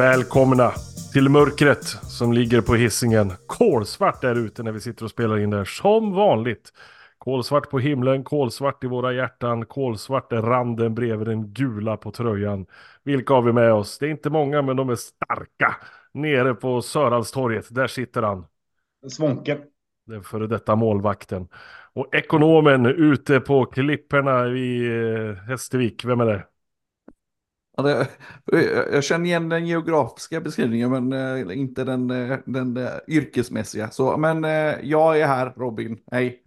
Välkomna till mörkret som ligger på hissingen. Kolsvart där ute när vi sitter och spelar in där som vanligt. Kolsvart på himlen, kolsvart i våra hjärtan, kolsvart är randen bredvid den gula på tröjan. Vilka har vi med oss? Det är inte många men de är starka. Nere på Sörhalstorget, där sitter han. Svånken. Den före detta målvakten. Och ekonomen ute på klipporna i eh, Hästvik, vem är det? Jag känner igen den geografiska beskrivningen men eh, inte den, eh, den, den yrkesmässiga. Så, men jag är här, Robin. Hej.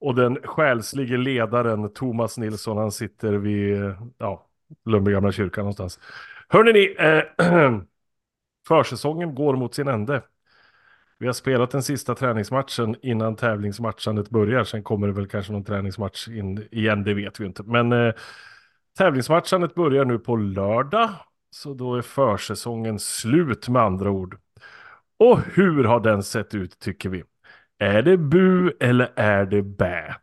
Och den själslige ledaren Thomas Nilsson, han sitter vid ja, Lundby gamla kyrkan någonstans. Hörrni ni, eh, försäsongen går mot sin ände. Vi har spelat den sista träningsmatchen innan tävlingsmatchandet börjar. Sen kommer det väl kanske någon träningsmatch in igen, det vet vi inte. Men eh, tävlingsmatchandet börjar nu på lördag. Så då är försäsongen slut med andra ord. Och hur har den sett ut tycker vi? Är det bu eller är det bä?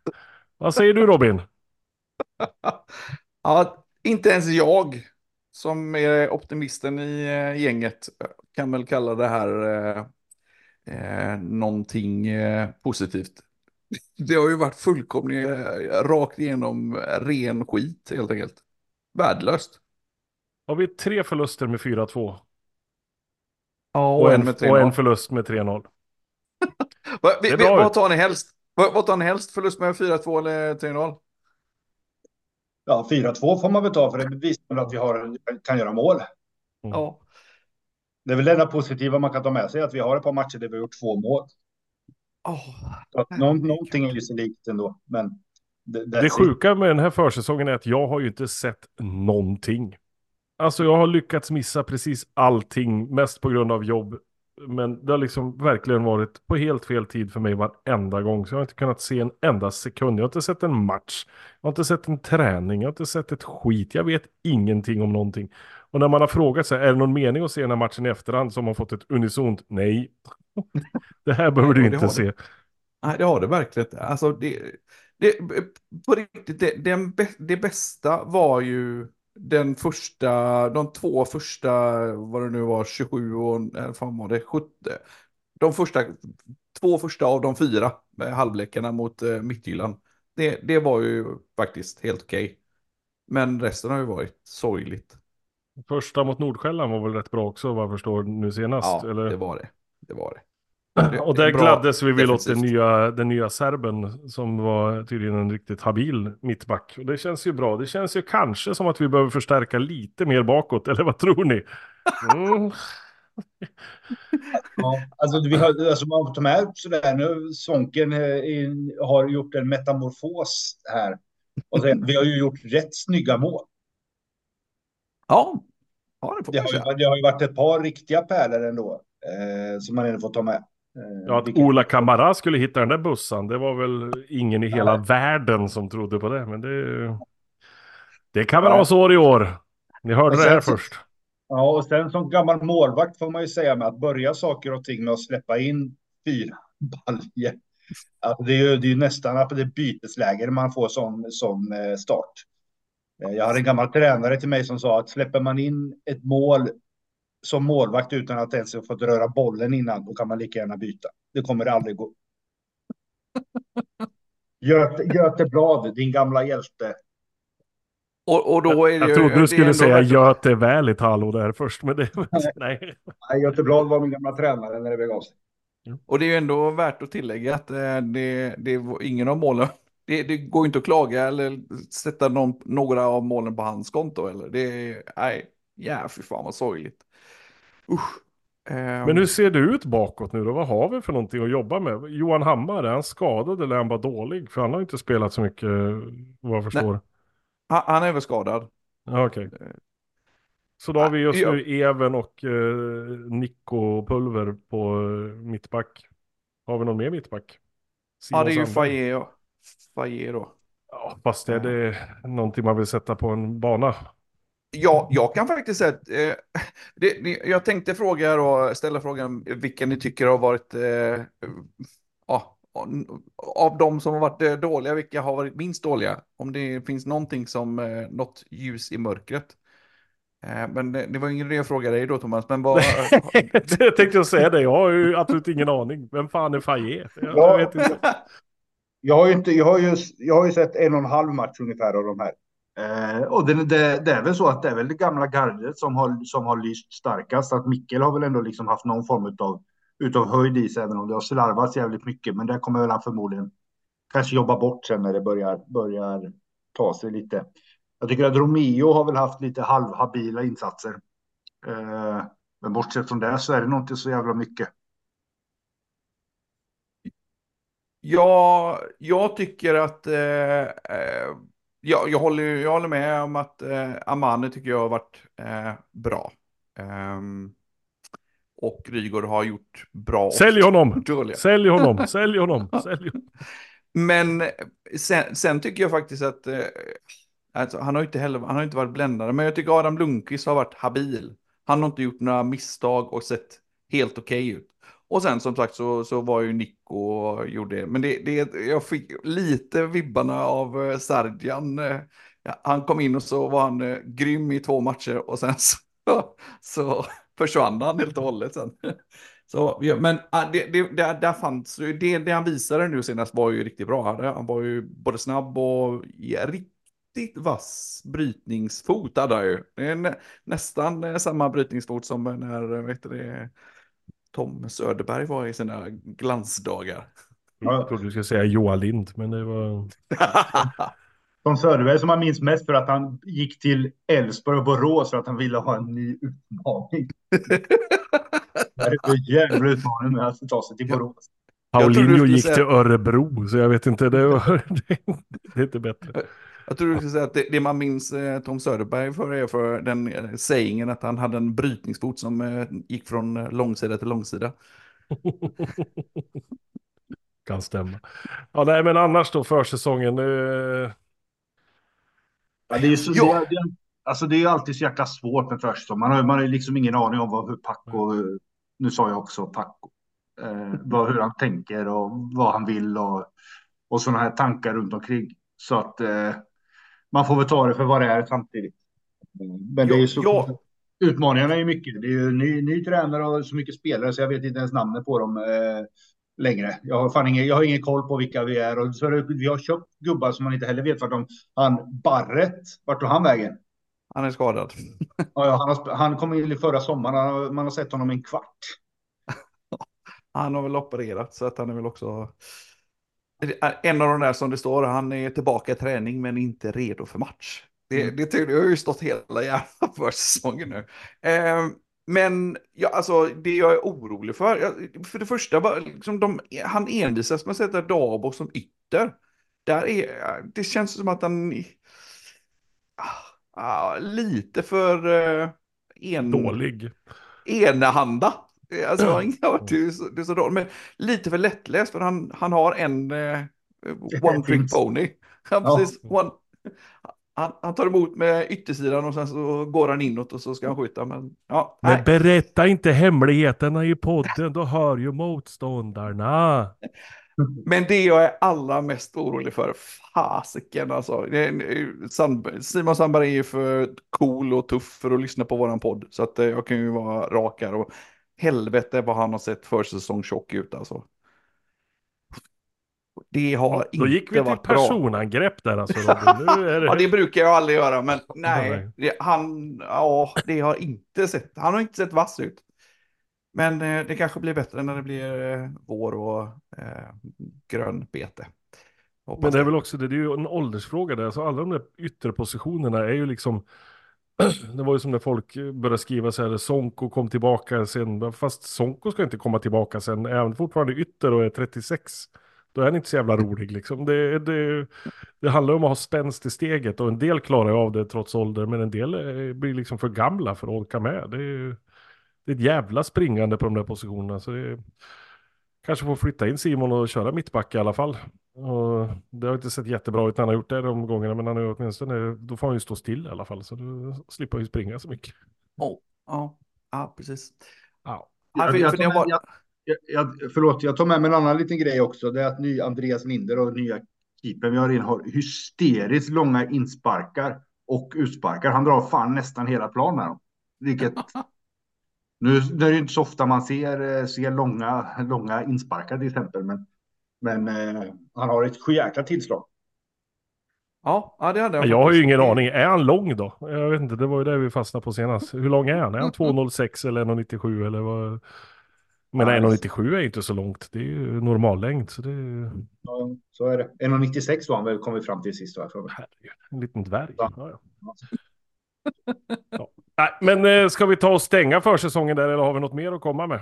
Vad säger du Robin? ja, inte ens jag som är optimisten i eh, gänget kan väl kalla det här eh, eh, någonting eh, positivt. Det har ju varit fullkomligt eh, rakt igenom ren skit helt enkelt. Värdelöst. Har vi tre förluster med 4-2? Ja, och, och, en, en, med 3-0. och en förlust med 3-0. Va, vi, Det är vi, bra vad tar ni helst? Vad, vad tar ni helst? Förlust med 4-2 eller 3-0? Ja, 4-2 får man väl ta för det visar att vi har, kan göra mål. Ja. Det är väl det enda positiva man kan ta med sig, att vi har ett par matcher där vi har gjort två mål. Oh. Någon, någonting är ju så likt ändå, men det, Det sjuka med den här försäsongen är att jag har ju inte sett någonting. Alltså jag har lyckats missa precis allting, mest på grund av jobb. Men det har liksom verkligen varit på helt fel tid för mig varenda gång. Så jag har inte kunnat se en enda sekund. Jag har inte sett en match. Jag har inte sett en träning. Jag har inte sett ett skit. Jag vet ingenting om någonting. Och när man har frågat sig, är det någon mening att se den här matchen i efterhand? Så har man fått ett unisont nej. Det här behöver du det inte se. Nej, det har det verkligen. Alltså, det, det, på riktigt, det, den, det bästa var ju den första, de två första, vad det nu var, 27 och, eh, fan var det, 70. De första, två första av de fyra eh, halvlekarna mot eh, Midtjylland. Det, det var ju faktiskt helt okej. Men resten har ju varit sorgligt. Första mot Nordsjälland var väl rätt bra också vad jag förstår nu senast. Ja, eller? det var det. Det var det. Det- Och där bra gladdes vi väl åt den nya, den nya serben som var tydligen en riktigt habil mittback. Och det känns ju bra. Det känns ju kanske som att vi behöver förstärka lite mer bakåt, eller vad tror ni? Mm. Ja, alltså, vi har, alltså man tar med sådär nu, Svånken eh, har gjort en metamorfos här. Och sen, vi har ju gjort rätt snygga mål. Ja, ja det får Det har, ju, det har ju varit ett par riktiga pärlor ändå, eh, som man ändå får ta med. Eh, Ja, att Ola Kamara skulle hitta den där bussan, det var väl ingen i hela världen som trodde på det. Men det, det kan vara Ja. så år i år. Ni hörde Och det här sen först. Ja, och sen som gammal målvakt får man ju säga med att börja saker och ting med att släppa in fyra baljer. Alltså det är ju det är nästan att det är bytesläge när man får sån, sån eh, start. Eh, Jag hade en gammal tränare till mig som sa att släpper man in ett mål som målvakt utan att ens ha fått röra bollen innan, då kan man lika gärna byta. Det kommer aldrig gå. Göte, Göte Blad, din gamla hjälte. Och, och då är det Jag ju... trodde du är skulle säga värt- Göte Välitalo där först, men det... Nej. Nej, Göte Blad var min gamla tränare när det begav sig. Och det är ju ändå värt att tillägga att eh, det, det var ingen av målen. Det, det går inte att klaga eller sätta någon, några av målen på hans konto. Eller. Det nej, ja, fy fan vad sorgligt. Usch. Ehm, Men hur ser det ut bakåt nu då? Vad har vi för någonting att jobba med? Johan Hammar, är han skadad eller är han bara dålig? För han har inte spelat så mycket, vad jag förstår. han, han är väl skadad. Okej. Så då har vi just nu Even och eh, Nico Pulver på eh, mittback. Har vi någon mer mittback? Ja, det är ju Simon. Faye Faye då. Ja, fast är det någonting man vill sätta på en bana? Ja, jag kan faktiskt säga att eh, det, det, jag tänkte fråga då, ställa frågan vilka ni tycker har varit, eh, ja, av de som har varit eh, dåliga, vilka har varit minst dåliga? Om det finns någonting som, eh, något ljus i mörkret. Eh, Men det, det var ingen idé att fråga dig då Thomas, men vad... jag tänkte jag säga det, jag har ju absolut ingen aning. Vem fan är Faye? Jag, Ja. vet inte. Jag har ju, inte, jag har ju, jag har ju sett en och en halv match ungefär av de här. Eh, och det, det, det är väl så att det är väl det gamla gardet som har, som har lyst starkast. Att Mikkel har väl ändå liksom haft någon form utav, utav höjd i sig, även om det har slarvats jävligt mycket. Men det kommer väl han förmodligen kanske jobba bort sen när det börjar, börjar ta sig lite. Jag tycker att Romeo har väl haft lite halvhabila insatser. Eh, men bortsett från det så är det nog inte så jävla mycket. Ja, jag tycker att... Eh, eh, jag, jag, håller, jag håller med om att eh, Amane tycker jag har varit eh, bra. Ehm, och Rygaard har gjort bra. Sälj honom! Dåliga. Sälj honom! Sälj honom! Sälj honom! Men sen, sen tycker jag faktiskt att... Eh, alltså, han har inte heller han har inte varit bländande, men jag tycker Adam Lundqvist har varit habil. Han har inte gjort några misstag och sett helt okej ut. Och sen som sagt så, så var ju Nico och gjorde Men det, det, jag fick lite vibbarna av eh, Sardjan. Eh, ja, Han kom in och så var han eh, grym i två matcher och sen så, så försvann han helt och hållet sen. Så, ja, men det, det, det, där fanns det, det han visade nu senast var ju riktigt bra. Han- var ju både snabb och ja, riktigt vass brytningsfot hade han ju. Det är nä, nästan samma brytningsfot som när, vet du det, Tom Söderberg var i sina glansdagar. Jag trodde du skulle säga Joa Lind, men det var... Tom Söderberg som man minns mest för att han gick till Elfsborg och Borås för att han ville ha en ny utmaning. Det är en jävla utmaning med att ta sig till Borås. Paulinho gick säga- till Örebro, så jag vet inte, det, var, det är inte bättre. Jag tror du skulle säga att det, det man minns eh, Tom Söderberg för är för den eh, sägningen att han hade en brytningsfot som eh, gick från långsida till långsida. Kan stämma. Ja, nej, men annars då försäsongen. Eh, Ja, det är ju så, Ja. det, är- det, alltså det är alltid så jäkla svårt med försäsong. Man har, man har liksom ingen aning om vad, hur Paco, nu sa jag också Paco, eh, vad, hur han tänker och vad han vill och, och sådana här tankar runt omkring. Så att eh, man får väl ta det för vad det är samtidigt. Men det är så, Ja, utmaningarna är ju mycket. Det är ju ny, ny tränare och så mycket spelare så jag vet inte ens namnet på dem eh, längre. Jag har, fan ingen, jag har ingen koll på vilka vi är och så är det, vi har köpt gubbar som man inte heller vet vart de... Han Barret, vart tog han vägen? han är skadad. Ja, ja, han, han kom in i förra sommaren, man har sett honom en kvart. Han har väl opererat så att han är väl också... En av de där som det står, han är tillbaka i träning men inte redo för match. Det, Mm. det, det har ju stått hela jävla försäsongen nu. Eh, men ja, alltså, det jag är orolig för, jag, för det första, liksom de, han envisas med att sätta Dabo som ytter. Där är, det känns som att han... Ah, ah, lite för eh, en, dålig. enahanda. Alltså, ja, det, är så, det är så dåligt. Men lite för lättläst för han, han har en eh, one trick pony. Ja, Ja. precis. One, han, han tar emot med yttersidan och sen så går han inåt och så ska han skjuta. Men ja, Men nej. berätta inte hemligheterna i podden, då hör ju motståndarna. Men det jag är allra mest orolig för, fasiken alltså. Sand, Simon Sandberg är ju för cool och tuff för att lyssna på våran podd. Så att eh, jag kan ju vara rak här och helvete vad han har sett försäsong tjock ut alltså. Det har Ja, inte då gick vi till varit bra. personangrepp där alltså det... Ja, det brukar jag aldrig göra, men nej. Det, han, ja, det har inte sett, han har inte sett vass ut. Men eh, det kanske blir bättre när det blir eh, vår och eh, grönbete. Hoppas Men det är väl också det, det är ju en åldersfråga där. Så alla de där ytterpositionerna är ju liksom det var ju som när folk började skriva så här, Sonko kom tillbaka sen, fast Sonko ska inte komma tillbaka sen, är han fortfarande ytter och är 36, då är han inte så jävla rolig liksom. Det, det, det handlar om att ha spänst i steget och en del klarar ju av det trots ålder, men en del blir liksom för gamla för att orka med. Det är, det är ett jävla springande på de där positionerna, så det är, kanske får flytta in Simon och köra mittback i alla fall. Och det har inte sett jättebra ut när han har gjort det de gångerna, men han har ju åtminstone, då får han ju stå still i alla fall, så då slipper ju springa så mycket. Oh, ja, ja, precis. Ja. Ja, Jag- jag det Jag, jag, förlåt, jag tar med mig en annan liten grej också. Det är att ny Andreas Linder och nya keepern vi har in har hysteriskt långa insparkar och utsparkar. Han drar fan nästan hela planen. Vilket... Nu, nu är det inte så ofta man ser, ser långa, långa insparkar till exempel, men, men eh, han har ett sjujäkla tillslag. Ja, ja det hade jag. Jag har ju ingen aning. Är han lång då? Jag vet inte, det var ju det vi fastnade på senast. Hur lång är han? Är han 2,06 eller 1,97 eller vad? Men 1,97 är inte så långt. Det är ju normallängd. Så, det är... ja, så är det. 1,96 var han väl kom vi fram till sist. Va? En liten dvärg. Ja. Ja, ja. Nej, men eh, ska vi ta och stänga försäsongen där eller har vi något mer att komma med?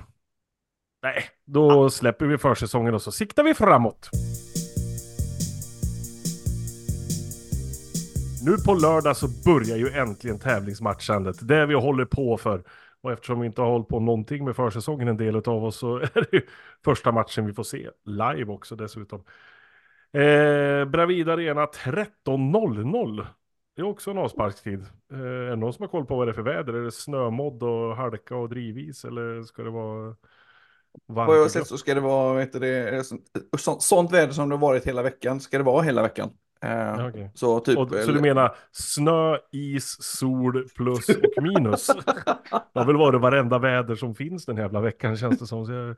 Nej, då släpper vi försäsongen och så siktar vi framåt. Nu på lördag så börjar ju äntligen tävlingsmatchandet. Det vi håller på för. Och eftersom vi inte har hållit på någonting med försäsongen en del av oss så är det ju första matchen vi får se live också dessutom. Eh, Bravid Arena 13.00. Det är också en avsparkstid. Eh, är det någon som har koll på vad det är för väder? Är det snömodd och halka och drivis eller ska det vara varmt? Vad jag har sett så ska det vara, vet du, det, sånt, sånt väder som det har varit hela veckan ska det vara hela veckan. Eh, okay. så, typ, och, så du menar snö, is, sol plus och minus? det har väl varit varenda väder som finns den jävla veckan känns det som. Jag,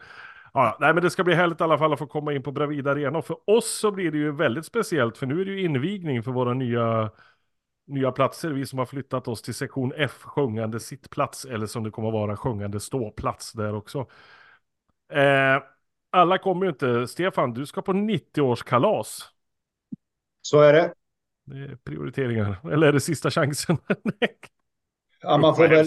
ja, nej, men det ska bli härligt i alla fall att få komma in på Bravida Arena. Och för oss så blir det ju väldigt speciellt för nu är det ju invigning för våra nya nya platser. Vi som har flyttat oss till sektion F, sjungande sittplats, eller som det kommer att vara, sjungande ståplats där också. Eh, alla kommer ju inte. Stefan, du ska på 90-årskalas. Så är det. Det är prioriteringar. Eller är det sista chansen? ja, man får väl,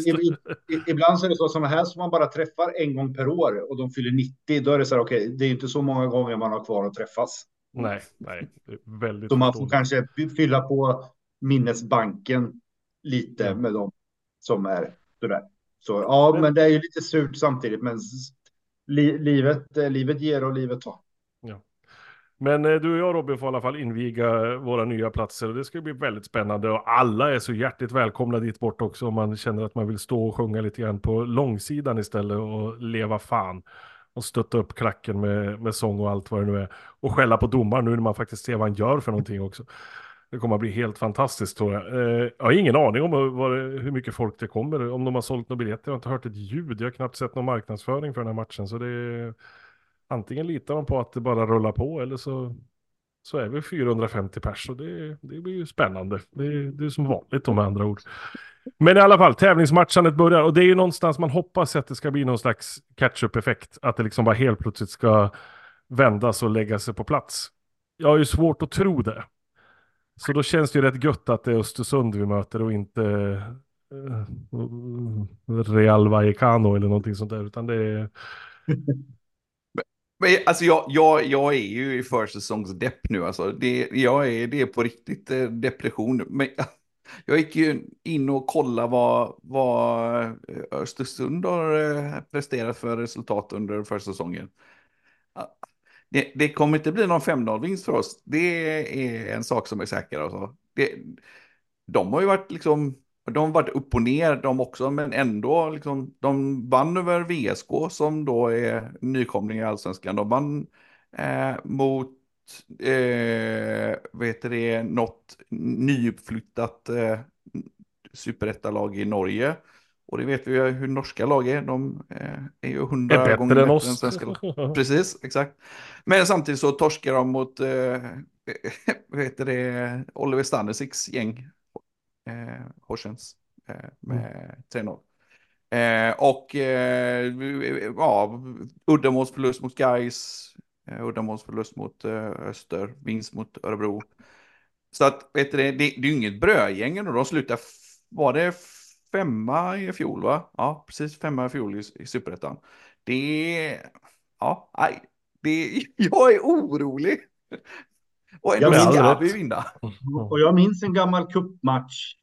ibland så är det så sådana här som man bara träffar en gång per år och de fyller 90. Då är det så här, okej, okay, det är inte så många gånger man har kvar att träffas. Nej, nej, väldigt. Så man får kanske fylla på minnesbanken lite med dem som är sådär. Så ja, men, men det är ju lite surt samtidigt, men li, livet, eh, livet ger och livet tar. Ja. Men eh, du och jag Robin får i alla fall inviga eh, våra nya platser och det ska bli väldigt spännande och alla är så hjärtligt välkomna dit bort också om man känner att man vill stå och sjunga lite grann på långsidan istället och leva fan och stötta upp klacken med, med sång och allt vad det nu är och skälla på domaren nu när man faktiskt ser vad han gör för någonting också. Det kommer att bli helt fantastiskt tror jag. Eh, jag har ingen aning om det, hur mycket folk det kommer, om de har sålt några biljetter. Jag har inte hört ett ljud, jag har knappt sett någon marknadsföring för den här matchen. Så det är, antingen litar man på att det bara rullar på eller så, så är vi 450 pers. Och det, det blir ju spännande. Det, det är som vanligt med andra ord. Men i alla fall, tävlingsmatchandet börjar och det är ju någonstans man hoppas att det ska bli någon slags catch-up-effekt. Att det liksom bara helt plötsligt ska vändas och lägga sig på plats. Jag har ju svårt att tro det. Så då känns det ju rätt gött att det är Östersund vi möter och inte eh, Real Vallecano eller någonting sånt där. Utan det är... Men, alltså jag, jag, jag är ju i försäsongsdepp nu. Alltså. Det, jag är, det är på riktigt eh, depression. Men jag gick ju in och kollade vad, vad eh, Östersund har eh, presterat för resultat under försäsongen det, det, kommer inte bli någon 5-0-vinst för oss. Det är en sak som är säker. Alltså. Det, de har ju varit liksom, de har varit upp och ner de också, men ändå liksom, de vann över VSK som då är nykomling i allsvenskan. De vann eh, mot, eh, vad heter det, något nyuppflyttat eh, superettalag i Norge. Och det vet vi ju hur norska lag är. De eh, är ju hundra gånger bättre än oss. Svenska lag. Precis, exakt. Men samtidigt så torskar de mot, eh, vad heter det, Oliver Stanisiks gäng. Eh, Horsens. Eh, med 3-0. Eh, och eh, ja, uddamålsförlust mot Gais, eh, uddamålsförlust mot eh, Öster, vinst mot Örebro. Så att, vet du, det, det, det är ju inget brödgäng och de slutar, var det femma i fjol va? Ja, precis femma i fjol i, i superettan. Det ja, nej, det, jag är orolig. Och ändå ska vi vinna. Och jag minns en gammal kuppmatch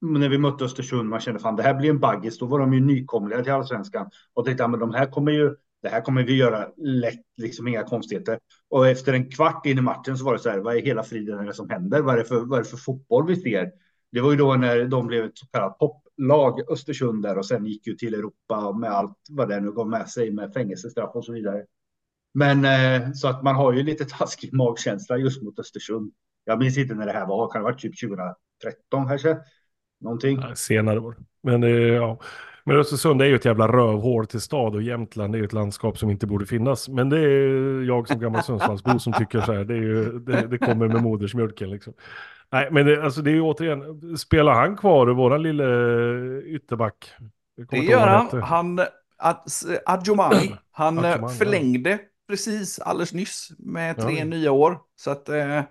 när vi mötte Östersund. Man kände fan det här blir en baggis. Då var de ju nykomlingar till allsvenskan och tänkte men de här kommer ju. Det här kommer vi göra lätt, liksom inga konstigheter. Och efter en kvart in i matchen så var det så här. Vad är hela friden är det som händer? Vad är det för, vad är det för fotboll vi ser? Det var ju då när de blev ett så kallat lag Östersund där och sen gick ju till Europa med allt vad det nu gav med sig med fängelsestraff och så vidare. Men eh, så att man har ju lite taskig magkänsla just mot Östersund. Jag minns inte när det här var, kan det ha varit typ 2013 kanske? Någonting. Ja, senare år. Men eh, ja. Men Östersund är ju ett jävla rövhål till stad och Jämtland är ju ett landskap som inte borde finnas. Men det är jag som gammal Sundsvallsbo som tycker så här. Det, är ju, det, det kommer med modersmjölken liksom. Nej, men det, alltså det är ju återigen, spelar han kvar, våran lille ytterback? Jag Det gör han. Han, Ad- Adjomani, han eh, Adjomani, ja. förlängde precis alldeles nyss med tre Ja. nya år. Så att eh,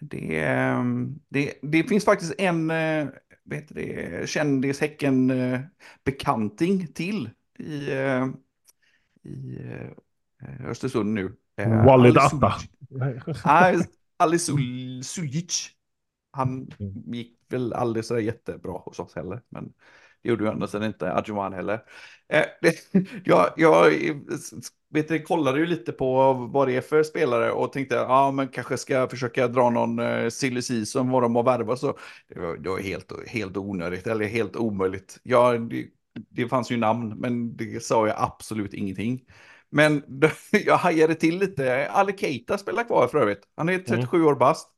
det, eh, det, det finns faktiskt en eh, vet det, kändis häcken eh, bekanting till i, eh, i eh, Östersund nu. Eh, Walid Ali Atta. Nej, Ali Suljic. Han Mm. gick väl aldrig så jättebra hos oss heller. Men det gjorde ju sidan inte Adjuman heller. Eh, det, jag jag vet, du, kollade ju lite på vad det är för spelare och tänkte ja men kanske ska försöka dra någon eh, silly season vad de har värvat så. Det var, det var helt, helt onödigt eller helt omöjligt. Ja, det, det fanns ju namn men det sa jag absolut ingenting. Men jag hajade till lite. Ali Keita spelar kvar för övrigt. Han är 37 år bast.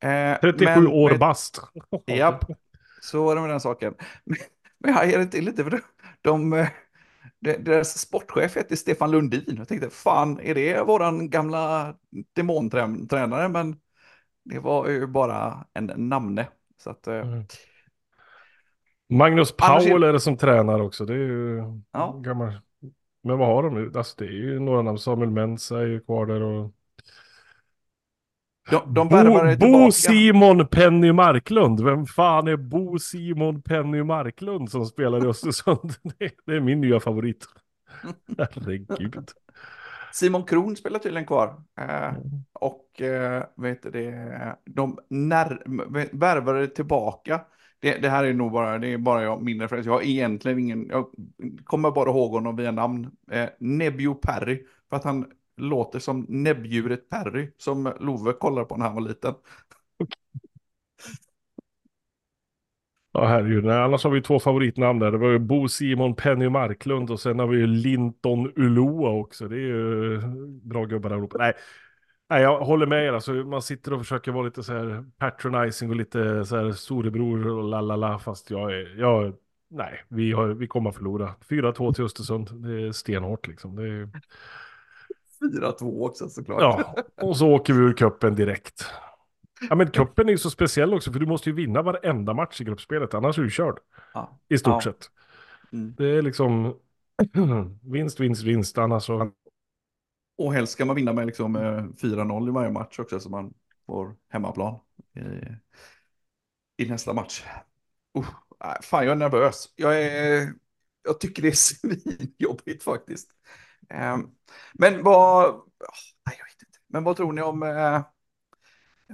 Eh, 37 men- år men- bast. Japp, så var det med den saken. Men, men jag hajade till lite för de, de, eh, de, deras sportchef heter Stefan Lundin. Jag tänkte, fan, är det våran gamla demontränare? Men det var ju bara en namne. Så att, eh, Mm. Magnus Powell är det som tränar också. Det är ju Ja. gammal. Men vad har de nu? Alltså det är ju några namn. Samuel Mensa är ju kvar där och... de, de Bo, Bo. Simon Penny Marklund. Vem fan är Bo Simon Penny Marklund som spelar i Östersund? Det, det är min nya favorit. Herregud. Simon Kron spelar tydligen kvar. Eh, Mm. och eh, vet du det, de när, värvade tillbaka. Det, det här är nog bara, det är bara jag, min referens. Jag har egentligen ingen, jag kommer bara ihåg honom via namn. Eh, Nebio Perry, för att han låter som näbbdjuret Perry, som Love kollade på när han var liten. Ja, herregud. Nej, annars har vi två favoritnamn där. Det var ju Bo Simon Penny Marklund och sen har vi ju Linton Uloa också. Det är ju eh, bra gubbar allihopa. Nej. Nej, jag håller med er. Alltså, man sitter och försöker vara lite så här patronizing och lite så här storebror och la la la. Fast jag är, jag, nej, vi, har, vi kommer att förlora. 4-2 till Östersund. Det är stenhårt liksom. Det är, 4-2 också såklart. ja, och så åker vi ur kuppen direkt. Ja, men kuppen är ju så speciell också, för du måste ju vinna varenda match i gruppspelet, annars är du körd. Ja. I stort Ja. sett. Mm. Det är liksom vinst, vinst, vinst, annars så... Och helst ska man vinna med liksom eh, 4-0 i varje match också så man får hemmaplan i, i nästa match. Uh, fan, jag är nervös. Jag, är, jag tycker det är svinjobbigt faktiskt. Ehm, men vad... nej, jag vet inte. Men vad tror ni om... eh,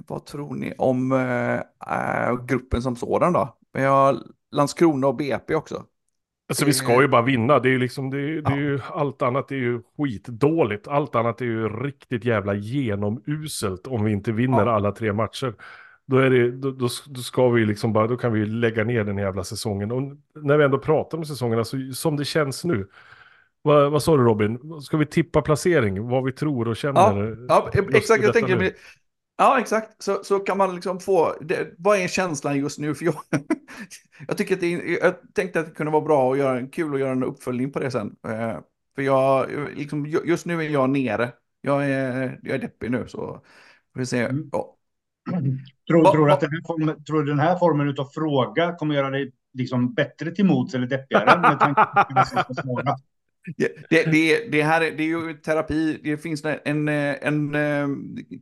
vad tror ni om eh, eh, gruppen som sådan då? Vi har Landskrona och BP också. Alltså vi ska ju bara vinna, det är ju liksom, det är, det är ju, allt annat är ju skitdåligt. Allt annat är ju riktigt jävla genomuselt om vi inte vinner Ja. alla tre matcher. Då, är det, då, då, då ska vi liksom bara, då kan vi lägga ner den jävla säsongen. Och när vi ändå pratar om säsongen, alltså som det känns nu. Vad, vad sa du Robin? Ska vi tippa placering? Vad vi tror och känner? Ja, i exakt. Jag tänker, nu? ja, exakt. Så, så kan man liksom få, det, vad är känslan just nu? För jag, jag tycker att det, jag tänkte att det kunde vara bra och göra, kul att göra en uppföljning på det sen. Eh, För jag, liksom, ju- just nu är jag nere. Jag är, jag är deppig nu, så får vi se. Mm. Ja. Tror, tror, att den här formen, tror den här formen av fråga kommer göra dig liksom bättre till mods eller deppigare med tanke på det, det, det här är, det är ju terapi. Det finns en, en, en, eh,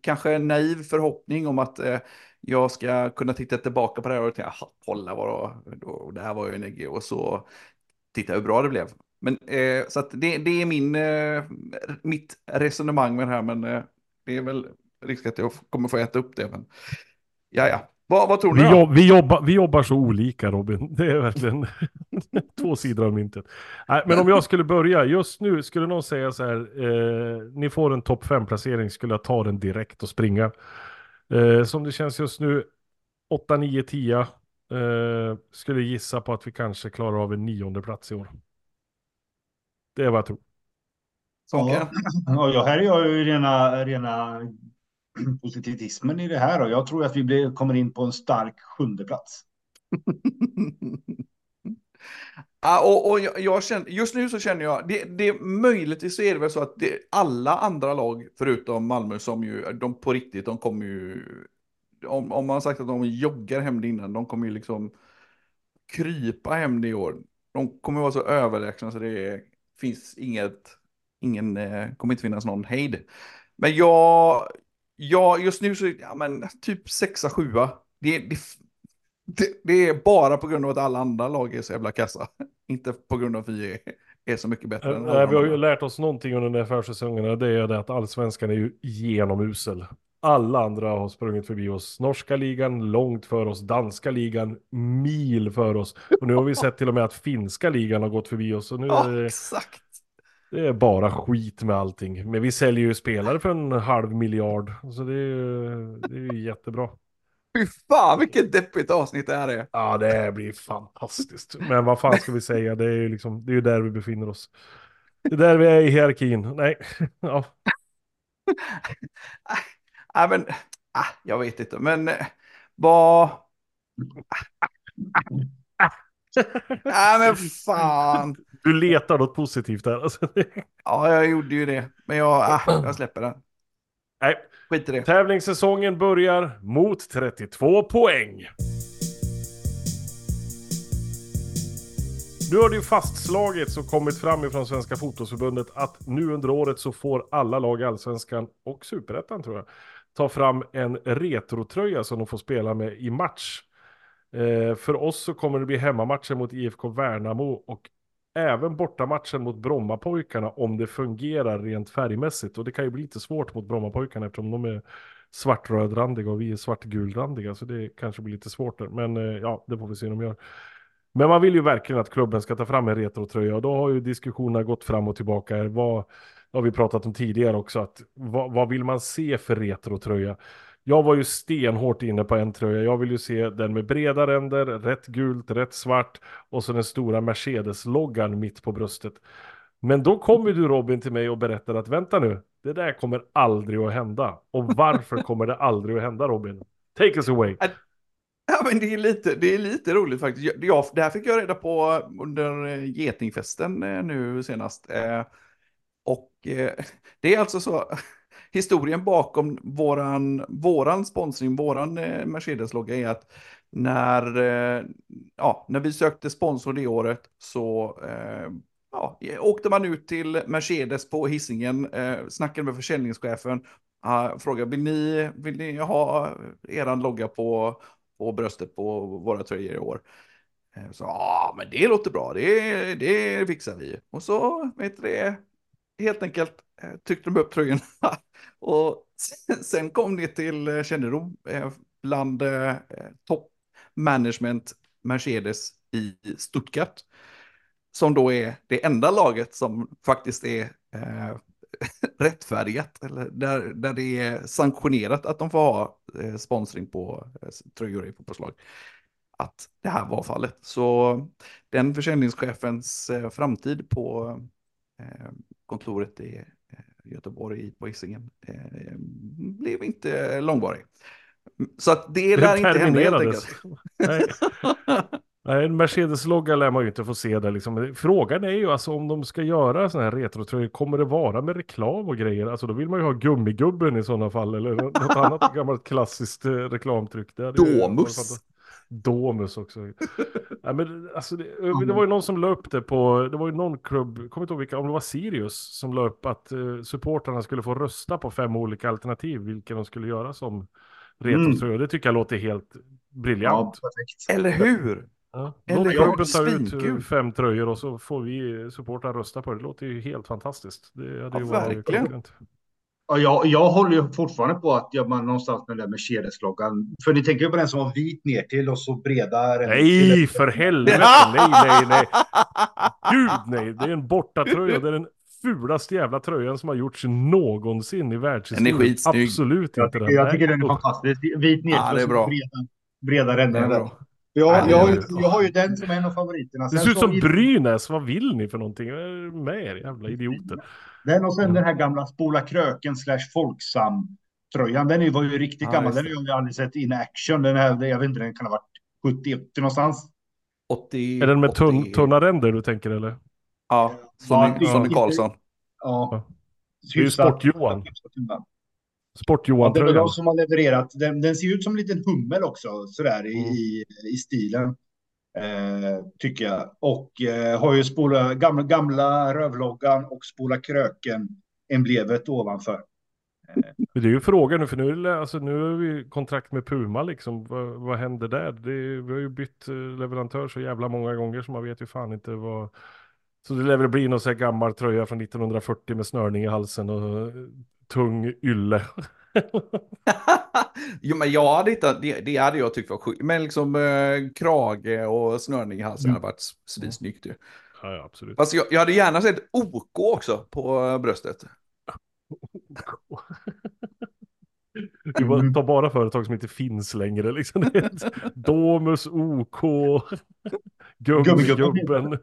kanske en naiv förhoppning om att eh, jag ska kunna titta tillbaka på det här och tänka, kolla vad då, det här var ju en ägg och så titta hur bra det blev. Men eh, så att det, det är min, eh, mitt resonemang med det här, men eh, det är väl risk att jag kommer få äta upp det. Men ja, ja. Vad, vad tror ni Vi, jobb, vi, jobbar, vi jobbar så olika Robin. Det är verkligen två sidor av myntet. Nej, men om jag skulle börja, just nu skulle någon säga så här, eh, ni får en topp 5-placering, skulle jag ta den direkt och springa. Eh, som det känns just nu, 8, 9, 10. Eh, skulle gissa på att vi kanske klarar av en nionde plats i år. Det är vad jag tror. Sonke? Ja, ja, här är jag ju rena, rena positivismen i det här. Och jag tror att vi blir, kommer in på en stark sjunde plats. ah, och, och jag, jag känner, just nu så känner jag, det, det möjligtvis så är det väl så att det, alla andra lag förutom Malmö som ju, de på riktigt, de kommer ju, om, om man har sagt att de joggar hem det innan, de kommer ju liksom krypa hem det i år. De kommer vara så överlägsna så det finns inget, ingen, eh, kommer inte finnas någon hejd. Men jag, jag just nu så, ja men typ sexa, sjua, det, det, det, det är bara på grund av att alla andra lag är så jävla kassa. Inte på grund av att vi är, är så mycket bättre. än alla Nej, vi har ju lärt oss någonting under den här försäsongen det är det att allsvenskan är ju genomusel. Alla andra har sprungit förbi oss. Norska ligan långt för oss, danska ligan mil för oss. Och nu har vi sett till och med att finska ligan har gått förbi oss. Och nu är Ja, exakt. Det är bara skit med allting. Men vi säljer ju spelare för en halv miljard. Så det är ju, det är ju jättebra. Fy fan vilket deppigt avsnitt det här är. Ja, det blir fantastiskt. Men vad fan ska vi säga? Det är ju liksom, det är ju där vi befinner oss. Det är där vi är i hierarkin. Nej, ja. Nej men, ah, jag vet inte, men eh, vad... Nej men fan. Du letar något positivt där. Alltså. Ja, jag gjorde ju det. Men jag, ah, jag släpper den. Nej, Skit i det. tävlingssäsongen börjar mot 32 poäng. Nu har det ju fastslagits och kommit fram ifrån Svenska Fotbollsförbundet att nu under året så får alla lag i Allsvenskan och Superettan tror jag ta fram en retrotröja som de får spela med i match. Eh, för oss så kommer det bli hemmamatchen mot IFK Värnamo och även bortamatchen mot Brommapojkarna om det fungerar rent färgmässigt. Och det kan ju bli lite svårt mot Brommapojkarna eftersom de är svartrödrandiga och vi är svartgulrandiga. Så det kanske blir lite svårt där. Men eh, ja, det får vi se hur de gör. Men man vill ju verkligen att klubben ska ta fram en retrotröja och då har ju diskussionerna gått fram och tillbaka. Vad det har vi pratat om tidigare också, att vad, vad vill man se för retrotröja? Jag var ju stenhårt inne på en tröja. Jag vill ju se den med breda ränder, rätt gult, rätt svart och så den stora Mercedes-loggan mitt på bröstet. Men då kommer du Robin till mig och berättar att vänta nu, det där kommer aldrig att hända. Och varför kommer det aldrig att hända Robin? Take us away. Ja, men det är lite, det är lite roligt faktiskt. Jag, det här fick jag reda på under eh, getingfesten eh, nu senast. Eh, och det är alltså så, historien bakom våran, våran sponsring, våran eh, Mercedes-logga är att när, eh, ja, när vi sökte sponsor det året så eh, ja, åkte man ut till Mercedes på hissingen, snackade med försäljningschefen, ah, frågade vill ni, vill ni ha eran logga på, på bröstet på våra tröjor i år? Så ja, men det låter bra, det, det fixar vi. Och så, vet du det, helt enkelt eh, tryckte de upp tröjorna. Och sen, kom det till eh, kännedom eh, bland toppmanagement management Mercedes i Stuttgart. Som då är det enda laget som faktiskt är eh, rättfärdigat. Eller där, där det är sanktionerat att de får ha eh, sponsring på eh, tröjor i fotbollslag. Att det här var fallet. Så den försäljningschefens eh, framtid på kontoret i eh, Göteborg på Hisingen eh, blev inte långvarig. Så att det lär inte hända helt enkelt. Nej. Nej, en Mercedes-logga lär man ju inte få se där liksom. Frågan är ju alltså om de ska göra sådana här retrotröjor, kommer det vara med reklam och grejer? Alltså då vill man ju ha gummigubben i sådana fall, eller något annat gammalt klassiskt eh, reklamtryck. Ju Domus. Domus också. Nej, men, alltså, det, det var ju någon som la upp det på, det var ju någon klubb, kommer inte ihåg vilka, om det var Sirius som la upp att uh, supportrarna skulle få rösta på fem olika alternativ, vilka de skulle göra som retrotröjor. Det tycker jag låter helt Ja, briljant. perfekt. Eller hur? Ja. Eller klubben tar ut eh, fem tröjor och så får vi supportrar rösta på det. Det låter ju helt fantastiskt. Det hade Ja, ju varit verkligen. klockrent. Ja, jag, jag håller ju fortfarande på att ja, man någonstans med den där Mercedes-loggan. För ni tänker ju på den som var vit ner till och så breda. Nej, för helvete! Nej, nej, nej! Gud nej! Det är en bortatröja. Det är den fulaste jävla tröjan som har gjorts någonsin i världshistorien. Den är skitsnygg. Absolut Jag inte tycker, den. jag tycker den är fantastisk. Vit ner Ja, till är och så breda, breda ränder. Jag, Ja, jag, har det ju, är- jag har ju den som en av favoriterna. Det Sen ser ut som i- Brynäs. Vad vill ni för någonting? Vad är det Med er jävla idioter. Den och sen Mm. den här gamla Spola Kröken slash Folksam-tröjan. Den är var ju riktigt Ja, gammal. Den har jag aldrig sett in action. Den här, jag vet inte, den kan ha varit 70 någonstans. 80, Är den med 80 tunn, tunna ränder du tänker eller? Ja, Ja, Sonny, det- inte- Karlsson. Ja. Det är ju Sport-Johan. Sport-Johan det är de som har levererat. Den, den ser ut som en liten hummel också, sådär i, Mm. i, i stilen. Eh, tycker jag. Och eh, har ju spola, gamla, gamla rövloggan och spola kröken emblemet ovanför. Det är ju frågan nu, för nu, alltså, nu har vi kontrakt med Puma liksom. Vad, vad händer där? Det, vi har ju bytt eh, leverantör så jävla många gånger så man vet ju fan inte vad... Så det lär väl bli någon sån här gammal tröja från 1940 med snörning i halsen och eh, tung ylle. jo, men jag hade inte, det, det hade jag tyckt var sjukt. Men liksom eh, krage och snörning i halsen Mm. hade varit svinsnyggt ju. ja, ja, absolut. Fast jag, jag hade gärna sett OK också på eh, bröstet. Vi bara- Mm. tar bara företag som inte finns längre liksom. Domus, OK, Gummigubben.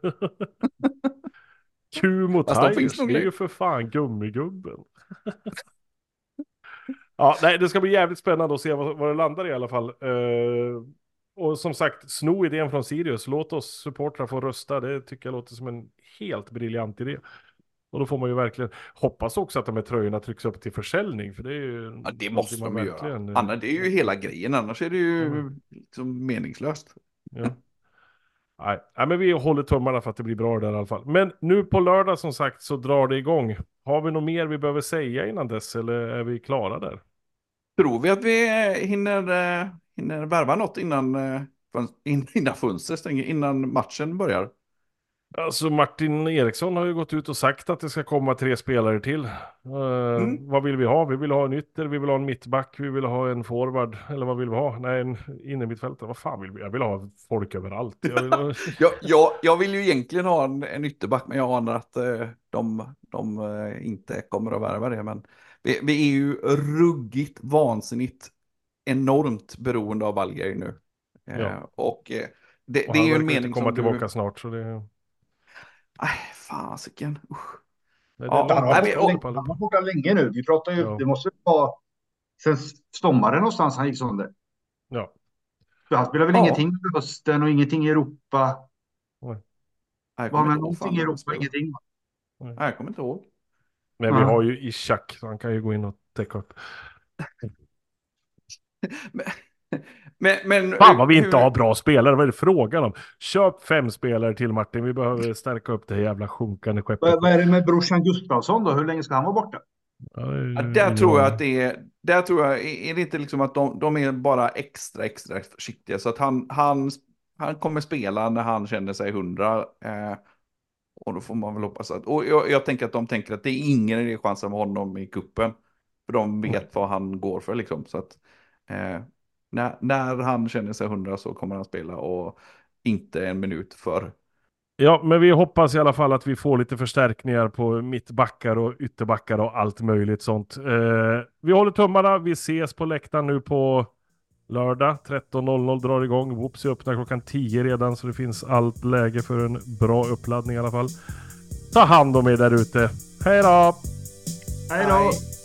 Kumo de Tires, finns nog är ju för fan Gummigubben. ja, nej, det ska bli jävligt spännande att se vad, vad det landar i alla fall. Eh, och som sagt, sno idén från Sirius. Låt oss supportrar få rösta. Det tycker jag låter som en helt briljant idé. Och då får man ju verkligen hoppas också att de här tröjorna trycks upp till försäljning. För det är ju... Ja, det måste man de verkligen, göra. Annars, det är ju hela grejen, annars är det ju Mm. liksom meningslöst. Ja. Nej. Nej, men vi håller tummarna för att det blir bra där i alla fall. Men nu på lördag som sagt så drar det igång. Har vi något mer vi behöver säga innan dess eller är vi klara där? Tror vi att vi eh, hinner, eh, hinner värva något innan, eh, innan fönstret stänger, innan matchen börjar? Alltså Martin Eriksson har ju gått ut och sagt att det ska komma tre spelare till. Eh, Mm. Vad vill vi ha? Vi vill ha en ytter, vi vill ha en mittback, vi vill ha en forward. Eller vad vill vi ha? Nej, en innermittfältare. Vad fan vill vi? Jag vill ha folk överallt. Jag vill ha... Jag, jag, jag vill ju egentligen ha en, en ytterback, men jag anar att eh, de, de eh, inte kommer att värva det. Men vi, vi är ju ruggigt vansinnigt enormt beroende av Valgeri nu. Eh, Ja. Och eh, det, och det är ju en mening komma som tillbaka du... snart. Så det... Nej, fasiken. Usch. Nej, det Han har Nej, men- varit han borta länge nu. Vi pratar ju, Ja. det måste vara sen sommaren någonstans han gick sönder. Ja. För Han spelar väl Ja. ingenting under hösten och ingenting i Europa. Jag Var kommer med inte ihåg fan någonting i Europa, ingenting. Nej, jag kommer inte ihåg. Men vi har ju Ishak, så han kan ju gå in och täcka upp. Men, men, men Fan vad vi inte hur- har bra spelare, vad är det frågan om? Köp fem spelare till Martin, vi behöver stärka upp det här jävla sjunkande skeppet. Vad, vad är det med brorsan Gustafsson då? Hur länge ska han vara borta? Ja, det Ja, där tror jag att det är, där tror jag, är det inte liksom att de, de är bara extra, extra försiktiga. Så att han, han, han kommer spela när han känner sig hundra. Eh, och då får man väl hoppas att, och jag, jag tänker att de tänker att det är ingen idé chansa med honom i kuppen För de vet vad han går för liksom. Så att eh, när, när han känner sig hundra så kommer han spela och inte en minut för. Ja, men vi hoppas i alla fall att vi får lite förstärkningar på mittbackar och ytterbackar och allt möjligt sånt. Eh, vi håller tummarna, vi ses på läktaren nu på lördag 13.00 drar igång. Whoopsie öppnar klockan 10 redan så det finns allt läge för en bra uppladdning i alla fall. Ta hand om er där ute. Hej då! Hej då!